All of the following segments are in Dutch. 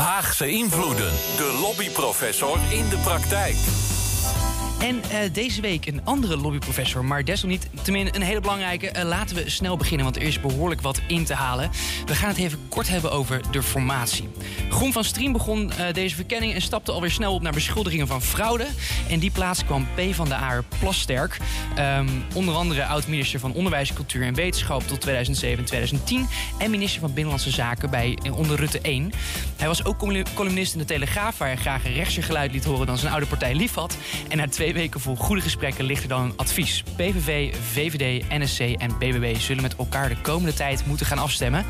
Haagse invloeden. De lobbyprofessor in de praktijk. En uh, deze week een andere lobbyprofessor, maar desalniettemin een hele belangrijke. Uh, laten we snel beginnen, want er is behoorlijk wat in te halen. We gaan het even kort hebben over de formatie. Groen van Striem begon uh, deze verkenning en stapte alweer snel op naar beschuldigingen van fraude. En die plaats kwam P van de A Plasterk. Um, onder andere oud-minister van Onderwijs, Cultuur en Wetenschap tot 2007-2010. En minister van Binnenlandse Zaken bij onder Rutte 1. Hij was ook columnist in de Telegraaf, waar hij graag een rechtser geluid liet horen dan zijn oude partij lief had. En na twee weken vol goede gesprekken ligt er dan een advies. PVV, VVD, NSC en BBB zullen met elkaar de komende tijd moeten gaan afstemmen.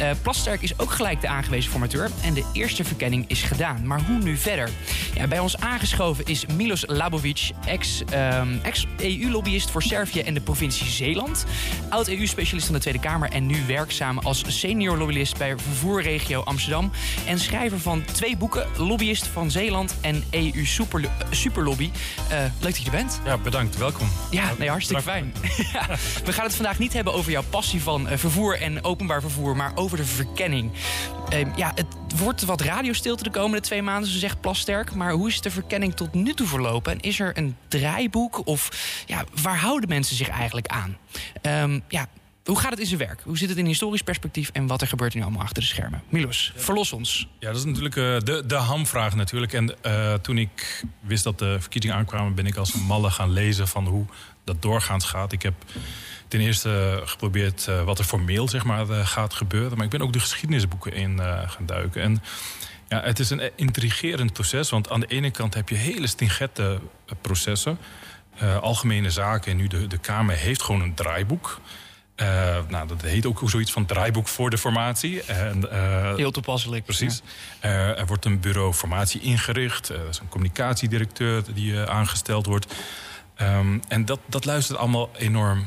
Uh, Plasterk is ook gelijk de aangewezen formateur en de eerste verkenning is gedaan. Maar hoe nu verder? Ja, bij ons aangeschoven is Milos Labovic, ex-EU-lobbyist voor Servië en de provincie Zeeland. Oud-EU-specialist van de Tweede Kamer en nu werkzaam als senior lobbyist bij vervoerregio Amsterdam. En schrijver van twee boeken, Lobbyist van Zeeland en EU Super, Uh, leuk dat je er bent. Ja, bedankt. Welkom. Ja, nee, hartstikke fijn. ja, we gaan het vandaag niet hebben over jouw passie van uh, vervoer en openbaar vervoer, maar over de verkenning. Uh, ja, het wordt wat radiostilte de komende twee maanden, zo zegt Plasterk. Maar hoe is de verkenning tot nu toe verlopen? En is er een draaiboek? Of ja, waar houden mensen zich eigenlijk aan? Um, ja, hoe gaat het in zijn werk? Hoe zit het in historisch perspectief en wat er gebeurt nu allemaal achter de schermen? Milos, verlos ons. Ja, dat is natuurlijk uh, de, de hamvraag natuurlijk. En uh, toen ik wist dat de verkiezingen aankwamen, ben ik als een malle gaan lezen van hoe dat doorgaans gaat. Ik heb ten eerste geprobeerd uh, wat er formeel zeg maar, gaat gebeuren. Maar ik ben ook de geschiedenisboeken in gaan duiken. En ja, het is een intrigerend proces. Want aan de ene kant heb je hele stingente processen. algemene zaken en nu de, de Kamer heeft gewoon een draaiboek. Uh, nou, dat heet ook zoiets van draaiboek voor de formatie. En, uh, Heel toepasselijk. Precies. Ja. Uh, er wordt een bureau formatie ingericht. er is een communicatiedirecteur die aangesteld wordt. Um, en dat, dat luistert allemaal enorm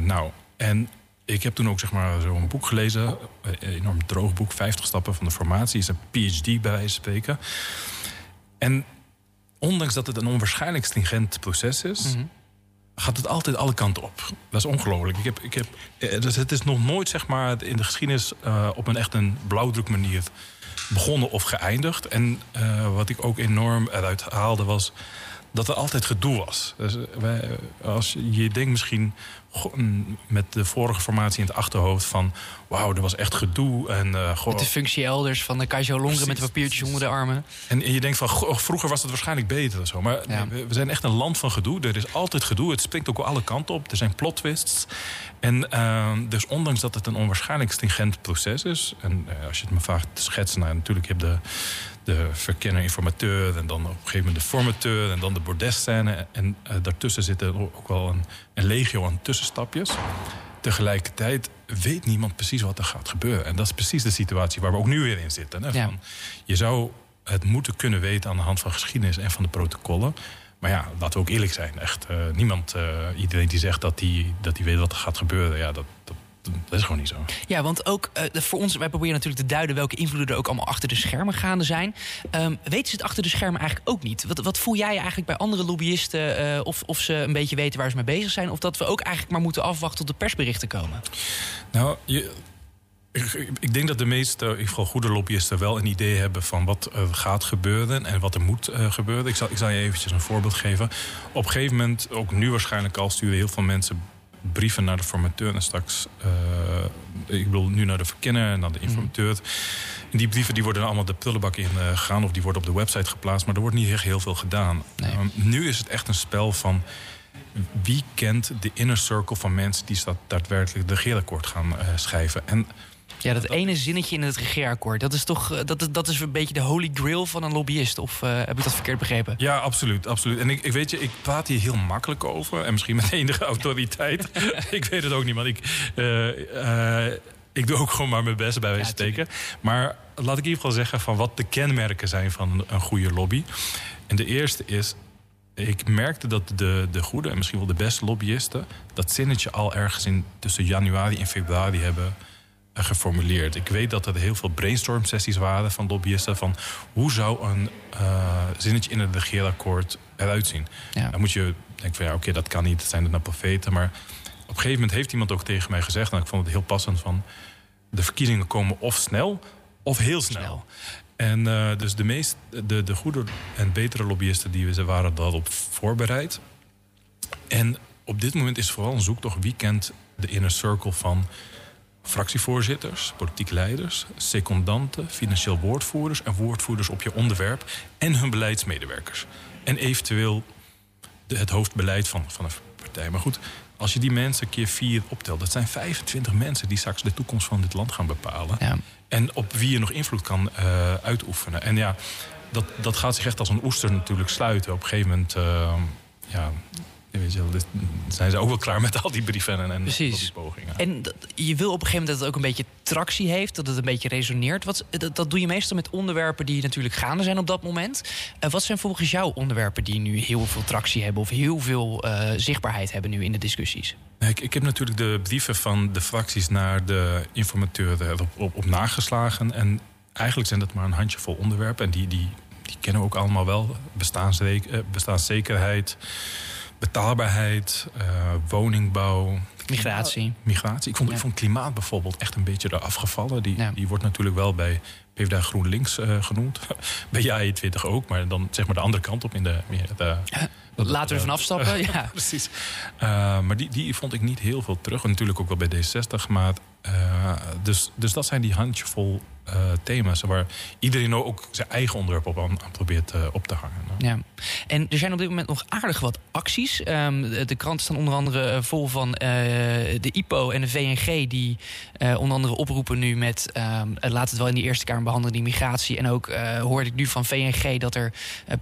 nauw. En ik heb toen ook zeg maar, zo'n boek gelezen. Een enorm droog boek, 50 stappen van de formatie. is een PhD bij wijze van spreken. En ondanks dat het een onwaarschijnlijk stringent proces is... Mm -hmm gaat het altijd alle kanten op. Dat is ongelooflijk. Ik heb, ik heb, dus het is nog nooit zeg maar, in de geschiedenis uh, op een echt een blauwdruk manier begonnen of geëindigd. En uh, wat ik ook enorm eruit haalde was dat er altijd gedoe was. Dus wij, als je denkt misschien met de vorige formatie in het achterhoofd van... wauw, er was echt gedoe. En, uh, met de functie elders van de Kajzo Longren met de papiertjes onder de armen. En, je denkt van, goh, vroeger was het waarschijnlijk beter. Zo. Maar ja. we, we, zijn echt een land van gedoe. Er is altijd gedoe. Het springt ook alle kanten op. Er zijn plot twists. En uh, dus ondanks dat het een onwaarschijnlijk stringent proces is... en uh, als je het me vraagt te schetsen... Nou, natuurlijk heb je de de verkenner-informateur en dan op een gegeven moment de formateur en dan de bordesscène. En uh, daartussen zitten ook wel een, een legio aan tussenstapjes. Tegelijkertijd weet niemand precies wat er gaat gebeuren. En dat is precies de situatie waar we ook nu weer in zitten. Hè? Van, je zou het moeten kunnen weten aan de hand van geschiedenis en van de protocollen. Maar ja, laten we ook eerlijk zijn. Echt, uh, niemand, uh, iedereen die zegt dat hij dat weet wat er gaat gebeuren, ja, dat, dat dat is gewoon niet zo. Ja, want ook uh, voor ons, wij proberen natuurlijk te duiden welke invloeden er ook allemaal achter de schermen gaande zijn. Um, weten ze het achter de schermen eigenlijk ook niet? Wat, wat voel jij eigenlijk bij andere lobbyisten? Uh, of, of ze een beetje weten waar ze mee bezig zijn? Of dat we ook eigenlijk maar moeten afwachten tot de persberichten komen? Nou, je, ik, ik, denk dat de meeste, in ieder geval goede lobbyisten, wel een idee hebben van wat er gaat gebeuren en wat er moet uh, gebeuren. Ik zal, ik zal je eventjes een voorbeeld geven. Op een gegeven moment, ook nu waarschijnlijk al, sturen heel veel mensen brieven naar de formateur en straks, uh, ik bedoel nu naar de verkenner en dan de informateur. Mm. En die brieven die worden allemaal de prullenbak in uh, gegaan of die worden op de website geplaatst, maar er wordt niet echt heel veel gedaan. Nee. Um, nu is het echt een spel van wie kent de inner circle van mensen die daadwerkelijk de regeerakkoord gaan uh, schrijven. En ja, dat, ene zinnetje in het regeerakkoord. Dat is toch dat, dat is een beetje de holy grail van een lobbyist. Of uh, heb ik dat verkeerd begrepen? Ja, absoluut. absoluut. En ik, ik weet je, ik praat hier heel makkelijk over. En misschien met enige autoriteit. ik weet het ook niet, man. Ik, uh, uh, ik doe ook gewoon maar mijn best bij wijze ja, steken. Maar laat ik in ieder geval zeggen van wat de kenmerken zijn van een goede lobby. En de eerste is ik merkte dat de, de goede en misschien wel de beste lobbyisten... dat zinnetje al ergens in tussen januari en februari hebben geformuleerd. Ik weet dat er heel veel brainstorm sessies waren van lobbyisten... van hoe zou een uh, zinnetje in het regeerakkoord eruit zien. Ja. Dan moet je denken van ja, oké, okay, dat kan niet, dat zijn het nou profeten. Maar op een gegeven moment heeft iemand ook tegen mij gezegd... en ik vond het heel passend van... de verkiezingen komen of snel of heel snel. snel. En dus de, meest, de, de goede en betere lobbyisten die we waren dat op voorbereid. En op dit moment is vooral een zoektocht wie kent de inner circle van fractievoorzitters, politieke leiders, secondanten, financieel woordvoerders en woordvoerders op je onderwerp en hun beleidsmedewerkers. En eventueel de, het hoofdbeleid van, van een partij. Maar goed, als je die mensen keer vier optelt, dat zijn 25 mensen die straks de toekomst van dit land gaan bepalen. Ja. En op wie je nog invloed kan uh, uitoefenen. En ja, dat, dat gaat zich echt als een oester natuurlijk sluiten. Op een gegeven moment. Uh, ja, Weet je dus zijn ze ook wel klaar met al die brieven en, en pogingen. En je wil op een gegeven moment dat het ook een beetje tractie heeft, dat het een beetje resoneert. Wat, dat, dat doe je meestal met onderwerpen die natuurlijk gaande zijn op dat moment. Uh, wat zijn volgens jou onderwerpen die nu heel veel tractie hebben of heel veel uh, zichtbaarheid hebben nu in de discussies? Ik, ik heb natuurlijk de brieven van de fracties naar de informateur op, op, op nageslagen. En eigenlijk zijn dat maar een handjevol onderwerpen. En die, die, die kennen we ook allemaal wel. Bestaanszekerheid. Betaalbaarheid, uh, woningbouw. Migratie. Migratie. Ik vond, ik vond klimaat bijvoorbeeld echt een beetje eraf gevallen. Die, die wordt natuurlijk wel bij PvdA GroenLinks uh, genoemd. bij JA20 ook, maar dan zeg maar de andere kant op in de... de, Laten we ervan afstappen, ja. Precies. Maar die, die vond ik niet heel veel terug. En natuurlijk ook wel bij D60. Maar, dus, dus dat zijn die handjevol thema's waar iedereen ook zijn eigen onderwerp op aan, probeert uh, op te hangen. Ja. En er zijn op dit moment nog aardig wat acties. Um, de kranten staan onder andere eh, vol van de IPO en de VNG, die onder andere oproepen nu met um, laat het wel in die Eerste Kamer behandelen, die migratie. En ook hoorde ik nu van VNG dat er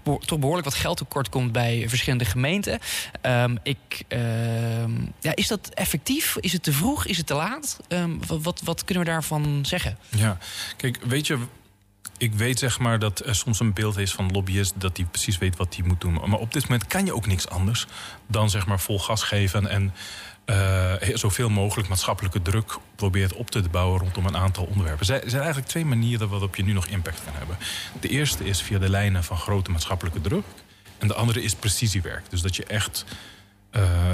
toch behoorlijk wat geld tekort komt bij verschillende gemeenten. Um, ik, ja, is dat effectief? Is het te vroeg? Is het te laat? Wat, wat, wat kunnen we daarvan zeggen? Ja, Kijk, weet je, ik weet zeg maar dat er soms een beeld is van lobbyist dat hij precies weet wat hij moet doen. Maar op dit moment kan je ook niks anders dan zeg maar vol gas geven en uh, zoveel mogelijk maatschappelijke druk probeert op te bouwen rondom een aantal onderwerpen. Er zijn eigenlijk twee manieren waarop je nu nog impact kan hebben. De eerste is via de lijnen van grote maatschappelijke druk. En de andere is precisiewerk. Dus dat je echt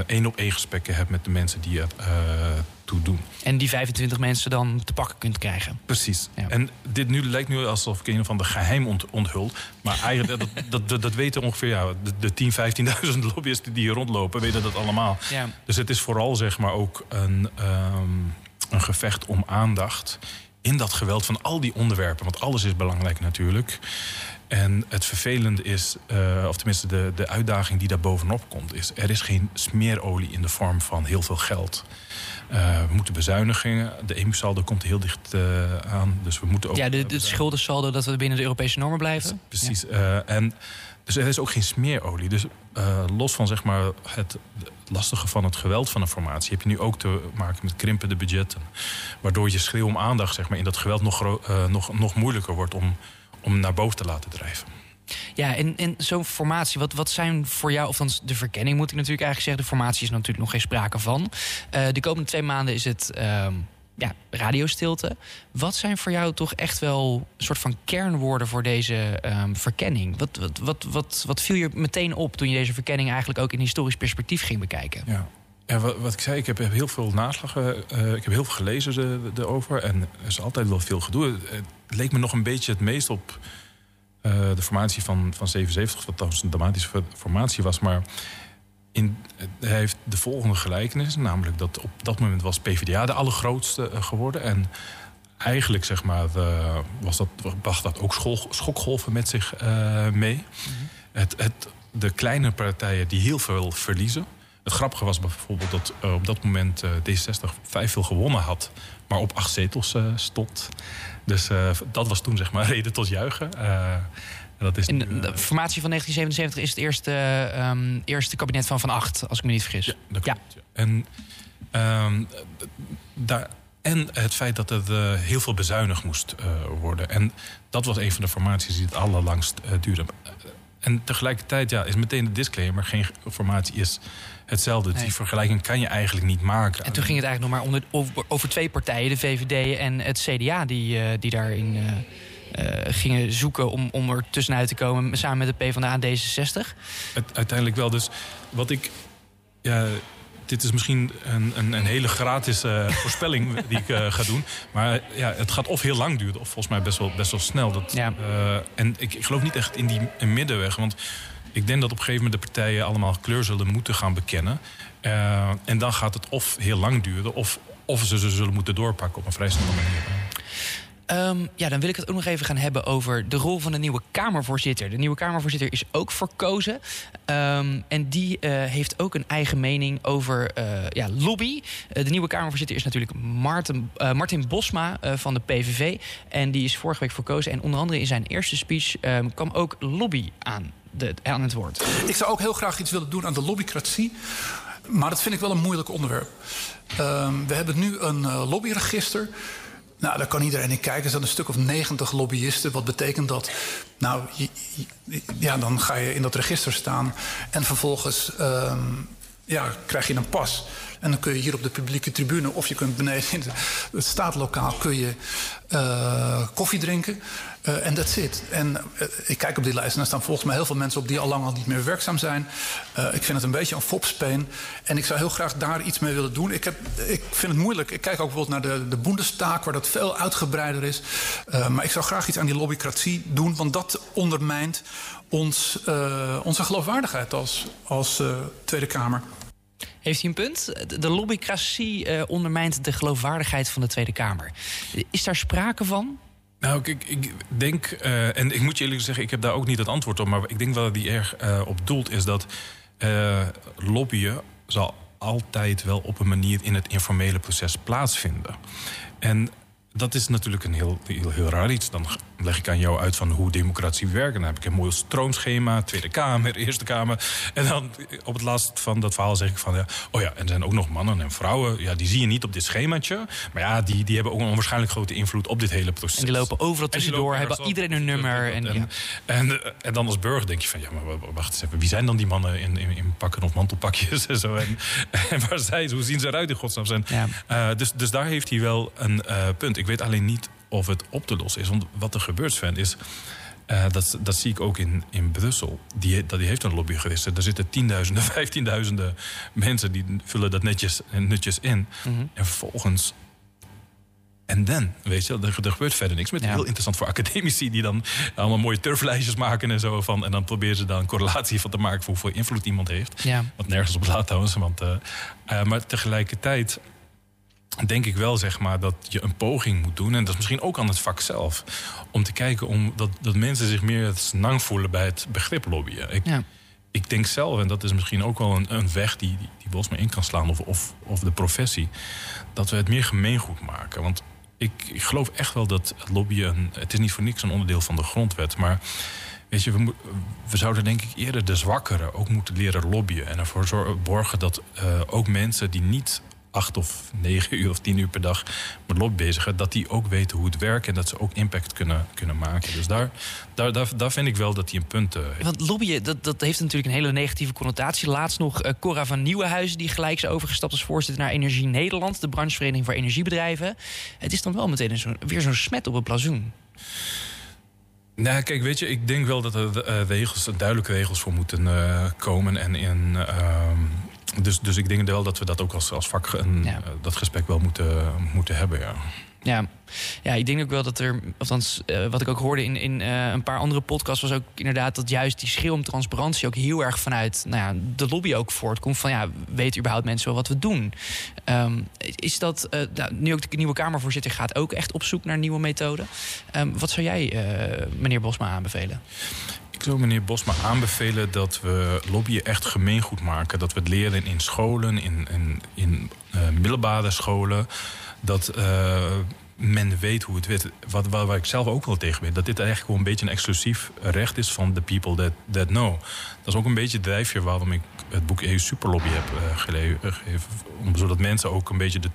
één op één gesprekken hebt met de mensen die het uh, toe doen. En die 25 mensen dan te pakken kunt krijgen. Precies. Ja. En dit nu lijkt nu alsof ik een van de geheim ont onthuld. Maar eigenlijk, dat, dat, dat, weten ongeveer ja, de, de 10, 15.000 lobbyisten die hier rondlopen, weten dat allemaal. Ja. Dus het is vooral zeg maar ook een, um, een gevecht om aandacht in dat geweld van al die onderwerpen. Want alles is belangrijk natuurlijk. En het vervelende is, uh, of tenminste de, de uitdaging die daar bovenop komt, is er is geen smeerolie in de vorm van heel veel geld. Uh, we moeten bezuinigingen. De EMU-saldo komt heel dicht uh, aan. Dus we moeten ook. Ja, de, de schuldensaldo dat we binnen de Europese normen blijven. Precies. Ja. en dus er is ook geen smeerolie. Dus los van zeg maar, het lastige van het geweld van een formatie, heb je nu ook te maken met krimpende budgetten. Waardoor je schreeuw om aandacht zeg maar, in dat geweld nog, nog, nog moeilijker wordt om om naar boven te laten drijven. Ja, en, en zo'n formatie, wat, wat zijn voor jou, of dan de verkenning moet ik natuurlijk eigenlijk zeggen, de formatie is natuurlijk nog geen sprake van. Uh, de komende twee maanden is het uh, ja, radiostilte. Wat zijn voor jou toch echt wel een soort van kernwoorden voor deze um, verkenning? Wat, wat, wat, wat, wat viel je meteen op toen je deze verkenning eigenlijk ook in historisch perspectief ging bekijken? Ja. Wat, wat, ik zei, ik heb, heel veel naslagen. Uh, ik heb heel veel gelezen erover. En er is altijd wel veel gedoe. Het leek me nog een beetje het meest op uh, de formatie van, van 77, wat trouwens een dramatische formatie was. Maar in, hij heeft de volgende gelijkenis. Namelijk dat op dat moment was PvdA de allergrootste geworden. En eigenlijk zeg maar, uh, was dat, bracht dat ook school, schokgolven met zich mee. Mm -hmm. het, het, de kleine partijen die heel veel verliezen. Het grappige was bijvoorbeeld dat uh, op dat moment uh, D60 vijf veel gewonnen had, maar op acht zetels uh, stond. Dus dat was toen zeg maar reden tot juichen. dat is nu, de formatie van 1977 is het eerste, um, eerste kabinet van Van Acht, als ik me niet vergis. Ja, dat klopt. Ja. En, um, daar, en het feit dat er heel veel bezuinigd moest worden. En dat was een van de formaties die het allerlangst duurde. En tegelijkertijd ja, is meteen de disclaimer: geen formatie is hetzelfde. Nee. Die vergelijking kan je eigenlijk niet maken. En toen ging het eigenlijk nog maar om over, over, twee partijen, de VVD en het CDA, die, uh, die daarin uh, uh, gingen zoeken om, om er tussenuit te komen, samen met de PvdA en D66. Het, uiteindelijk wel. Dus wat ik. Ja, dit is misschien een, een, een hele gratis uh, voorspelling die ik uh, ga doen. Maar ja, het gaat of heel lang duren, of volgens mij best wel, best wel snel. Dat, Ja. en ik, ik geloof niet echt in die middenweg. Want ik denk dat op een gegeven moment de partijen allemaal kleur zullen moeten gaan bekennen. En dan gaat het of heel lang duren, of, of ze, ze zullen moeten doorpakken op een vrij snelle manier. Um, ja, dan wil ik het ook nog even gaan hebben over de rol van de nieuwe Kamervoorzitter. De nieuwe Kamervoorzitter is ook verkozen. Um, en die uh, heeft ook een eigen mening over uh, ja, lobby. Uh, de nieuwe Kamervoorzitter is natuurlijk Martin, Martin Bosma van de PVV. En die is vorige week verkozen. En onder andere in zijn eerste speech um, kwam ook lobby aan, aan het woord. Ik zou ook heel graag iets willen doen aan de lobbycratie. Maar dat vind ik wel een moeilijk onderwerp. we hebben nu een lobbyregister. Nou, daar kan iedereen in kijken. Er zijn een stuk of 90 lobbyisten. Wat betekent dat? Nou, ja, dan ga je in dat register staan. En vervolgens um, ja, krijg je een pas. En dan kun je hier op de publieke tribune... of je kunt beneden in het staatlokaal kun je, uh, koffie drinken. En uh, that's it. En uh, ik kijk op die lijst en er staan volgens mij heel veel mensen op... die al lang al niet meer werkzaam zijn. ik vind het een beetje een fopspeen. En ik zou heel graag daar iets mee willen doen. Ik, heb, ik vind het moeilijk. Ik kijk ook bijvoorbeeld naar de, de waar dat veel uitgebreider is. maar ik zou graag iets aan die lobbycratie doen... want dat ondermijnt ons, onze geloofwaardigheid als, als Tweede Kamer. Heeft hij een punt? De lobbycratie uh, ondermijnt de geloofwaardigheid van de Tweede Kamer. Is daar sprake van? Nou, ik, ik denk, uh, en ik moet je eerlijk zeggen, ik heb daar ook niet het antwoord op. Maar ik denk wel dat die erg uh, op doelt is dat lobbyen zal altijd wel op een manier in het informele proces plaatsvinden. En dat is natuurlijk een heel, heel, heel raar iets. Dan leg ik aan jou uit van hoe democratie werkt. En dan heb ik een mooi stroomschema, Tweede Kamer, Eerste Kamer. En dan op het laatst van dat verhaal zeg ik van... Ja, oh ja, en er zijn ook nog mannen en vrouwen. Ja, die zie je niet op dit schemaatje. Maar ja, die, die hebben ook een onwaarschijnlijk grote invloed op dit hele proces. En die lopen overal tussendoor, hebben iedereen een nummer. En, en, ja. en, en, dan als burger denk je van... Ja, maar wacht eens even, wie zijn dan die mannen in, in, in pakken of mantelpakjes en zo? En, en waar zijn ze? Hoe zien ze eruit in godsnaam? zijn? Ja. Uh, dus, dus daar heeft hij wel een uh, punt. Ik weet alleen niet of het op te lossen is. Want wat er gebeurt, Sven, is... Uh, dat, dat zie ik ook in, in Brussel. Die, dat, die heeft een lobbyregister. Daar zitten tienduizenden, vijftienduizenden mensen... die vullen dat netjes, netjes in. Mm -hmm. En vervolgens... En dan, weet je, er, er gebeurt verder niks. Ja. heel interessant voor academici... die dan allemaal mooie turflijstjes maken en zo. Van, en dan proberen ze daar een correlatie van te maken... voor hoeveel invloed iemand heeft. Ja. Wat nergens op slaat trouwens. Want, uh, uh, maar tegelijkertijd denk ik wel zeg maar, dat je een poging moet doen. En dat is misschien ook aan het vak zelf. Om te kijken om dat, dat mensen zich meer snang voelen bij het begrip lobbyen. Ik, Ja. ik denk zelf, en dat is misschien ook wel een, een weg die, die, die Bosma in kan slaan, of, of, of de professie, dat we het meer gemeengoed maken. Want ik, ik geloof echt wel dat lobbyen, het is niet voor niks een onderdeel van de grondwet, maar weet je, we, we zouden denk ik eerder de zwakkeren ook moeten leren lobbyen en ervoor zorgen, dat eh, ook mensen die niet acht of negen uur of tien uur per dag met lobby bezig dat die ook weten hoe het werkt en dat ze ook impact kunnen, kunnen maken. Dus daar, daar, daar, daar vind ik wel dat hij een punt eh, heeft. Want lobbyen, dat, dat heeft natuurlijk een hele negatieve connotatie. Laatst nog eh, Cora van Nieuwenhuizen, die gelijk is overgestapt als voorzitter naar Energie Nederland, de branchevereniging voor energiebedrijven. Het is dan wel meteen een zo, weer zo'n smet op het blazoen. Nou, kijk, weet je, ik denk wel dat er eh, regels, duidelijke regels voor moeten eh, komen. En in, ehm, dus, dus ik denk wel dat we dat ook als, als vak een, Ja. eh, dat gesprek wel moeten, moeten hebben. Ja. Ja. ja, ik denk ook wel dat er, althans eh, wat ik ook hoorde in, in eh, een paar andere podcasts, was ook inderdaad dat juist die schreeuw om transparantie ook heel erg vanuit nou ja, de lobby ook voortkomt. Van ja, weten überhaupt mensen wel wat we doen? Ehm, is dat, nou, nu ook de nieuwe Kamervoorzitter gaat ook echt op zoek naar nieuwe methoden. Ehm, wat zou jij, meneer Bosma, aanbevelen? Ik zou meneer Bosma aanbevelen dat we lobbyen echt gemeengoed maken. Dat we het leren in scholen, in, in, in eh, middelbare scholen. Dat eh, men weet hoe het werkt. Wat, waar, waar ik zelf ook wel tegen ben. Dat dit eigenlijk gewoon een beetje een exclusief recht is van de people that, that know. Dat is ook een beetje het drijfveer waarom ik het boek EU Superlobby heb eh, gegeven. Zodat mensen ook een beetje de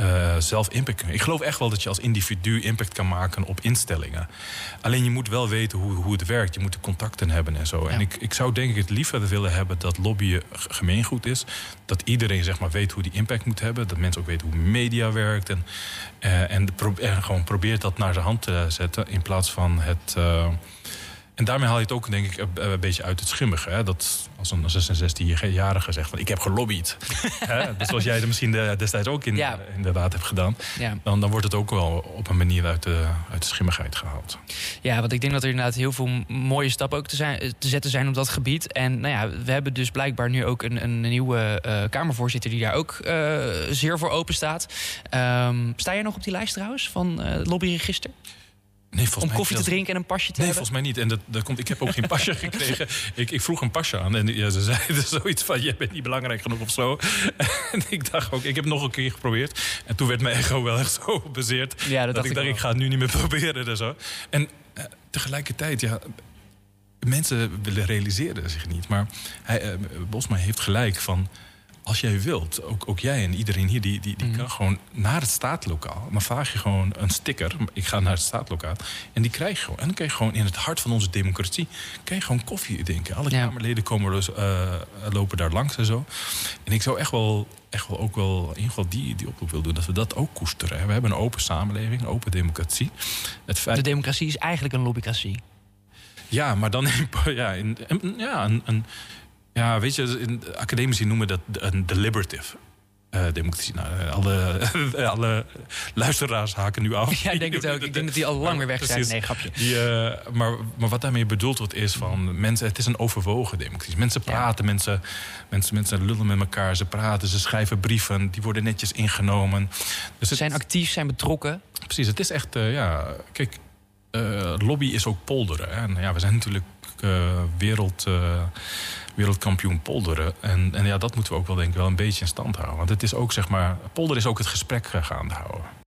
eh, zelf impact kunnen. Ik geloof echt wel dat je als individu impact kan maken op instellingen. Alleen je moet wel weten hoe, hoe het werkt. Je moet de contacten hebben en zo. En ik, ik zou denk ik het liever willen hebben dat lobbyen gemeengoed is. Dat iedereen zeg maar, weet hoe die impact moet hebben. Dat mensen ook weten hoe media werkt. En, eh, en, de pro- en gewoon probeert dat naar zijn hand te zetten. In plaats van het, eh, En daarmee haal je het ook, denk ik, een, een beetje uit het schimmige. Hè? Dat als een 66-jarige zegt van ik heb gelobbyd. hè? Dus zoals jij er misschien de, destijds ook in, Ja. inderdaad hebt gedaan. Ja. Dan, dan wordt het ook wel op een manier uit de, uit de schimmigheid gehaald. Ja, want ik denk dat er inderdaad heel veel mooie stappen ook te, zijn, te zetten zijn op dat gebied. En nou ja, we hebben dus blijkbaar nu ook een, een nieuwe eh, Kamervoorzitter die daar ook eh, zeer voor open staat. Ehm, sta jij nog op die lijst trouwens van eh, het lobbyregister? Nee, volgens Om mij koffie te drinken en een pasje te Nee, hebben? volgens mij niet. En dat, dat komt, ik heb ook geen pasje gekregen. Ik, ik vroeg een pasje aan en ja, ze zeiden zoiets van... jij bent niet belangrijk genoeg of zo. En ik dacht ook, ik heb nog een keer geprobeerd. En toen werd mijn ego wel echt zo bezeerd... Ja, dat dacht ik dacht, ik ga het nu niet meer proberen en zo. En eh, tegelijkertijd, ja... Mensen realiseren zich niet. Maar hij, eh, Bosma heeft gelijk van... Als jij wilt, ook, ook jij en iedereen hier, die, die, die Mhm. kan gewoon naar het staatlokaal. Dan vraag je gewoon een sticker. Ik ga naar het staatlokaal. En die krijg je gewoon. En dan krijg je gewoon in het hart van onze democratie. Kan je gewoon koffie drinken. Alle Ja. Kamerleden komen dus, lopen daar langs en zo. En ik zou echt wel, echt wel ook wel in ieder geval die, die oproep willen doen. Dat we dat ook koesteren. hè. We hebben een open samenleving, een open democratie. Het feit, De democratie is eigenlijk een lobbycratie. ja, maar dan in, ja, in- ja, een, een, ja, weet je, in, academici noemen dat een deliberative. eh, democratie. Nou, eh, alle, alle luisteraars haken nu af. Ja, ik denk het ook. Ik denk dat die al lang weer weg zijn. Precies. Nee, grapje. Die, eh, maar, maar wat daarmee bedoeld wordt is van mensen, het is een overwogen democratie. Mensen Ja. praten, mensen, mensen, mensen lullen met elkaar, ze praten, ze schrijven brieven, die worden netjes ingenomen. Dus Ze het, zijn actief, zijn betrokken. precies, het is echt, ja, kijk, lobby is ook polderen. En ja, we zijn natuurlijk wereld, wereldkampioen polderen. En, en ja, dat moeten we ook wel denk ik wel een beetje in stand houden. Want het is ook, zeg maar, polder is ook het gesprek gaande houden.